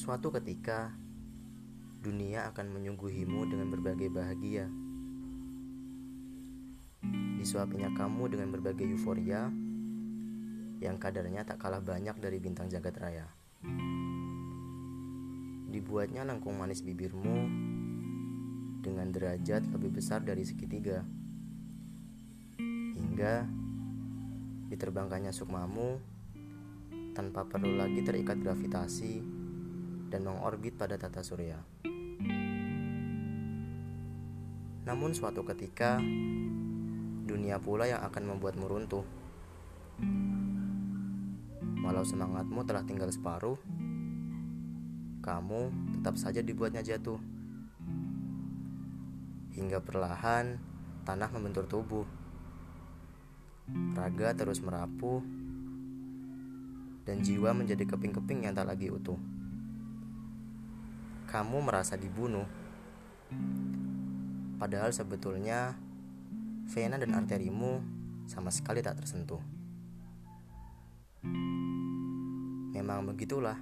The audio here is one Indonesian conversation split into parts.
Suatu ketika, dunia akan menyuguhimu dengan berbagai bahagia. Disuapinya kamu dengan berbagai euforia yang kadarnya tak kalah banyak dari bintang jagat raya. Dibuatnya lengkung manis bibirmu dengan derajat lebih besar dari segitiga. Hingga diterbangkannya sukmamu tanpa perlu lagi terikat gravitasi dan mengorbit pada tata surya. Namun suatu ketika, dunia pula yang akan membuatmu runtuh. Walau semangatmu telah tinggal separuh, kamu tetap saja dibuatnya jatuh. Hingga perlahan tanah membentur tubuh. Raga terus merapuh dan jiwa menjadi keping-keping yang tak lagi utuh kamu merasa dibunuh. Padahal sebetulnya vena dan arterimu sama sekali tak tersentuh. Memang begitulah.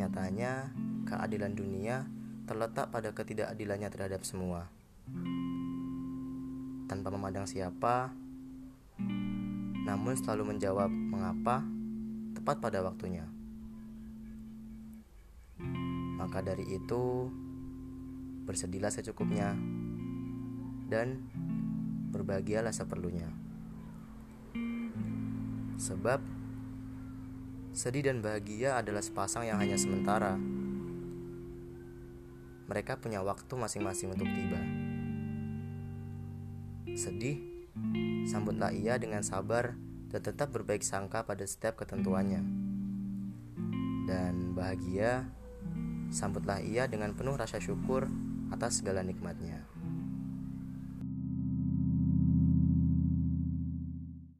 Nyatanya, keadilan dunia terletak pada ketidakadilannya terhadap semua. Tanpa memandang siapa, namun selalu menjawab mengapa tepat pada waktunya. Maka dari itu, bersedilah secukupnya dan berbahagialah seperlunya. Sebab sedih dan bahagia adalah sepasang yang hanya sementara. Mereka punya waktu masing-masing untuk tiba. Sedih, sambutlah ia dengan sabar dan tetap berbaik sangka pada setiap ketentuannya. Dan bahagia, Sambutlah ia dengan penuh rasa syukur atas segala nikmatnya.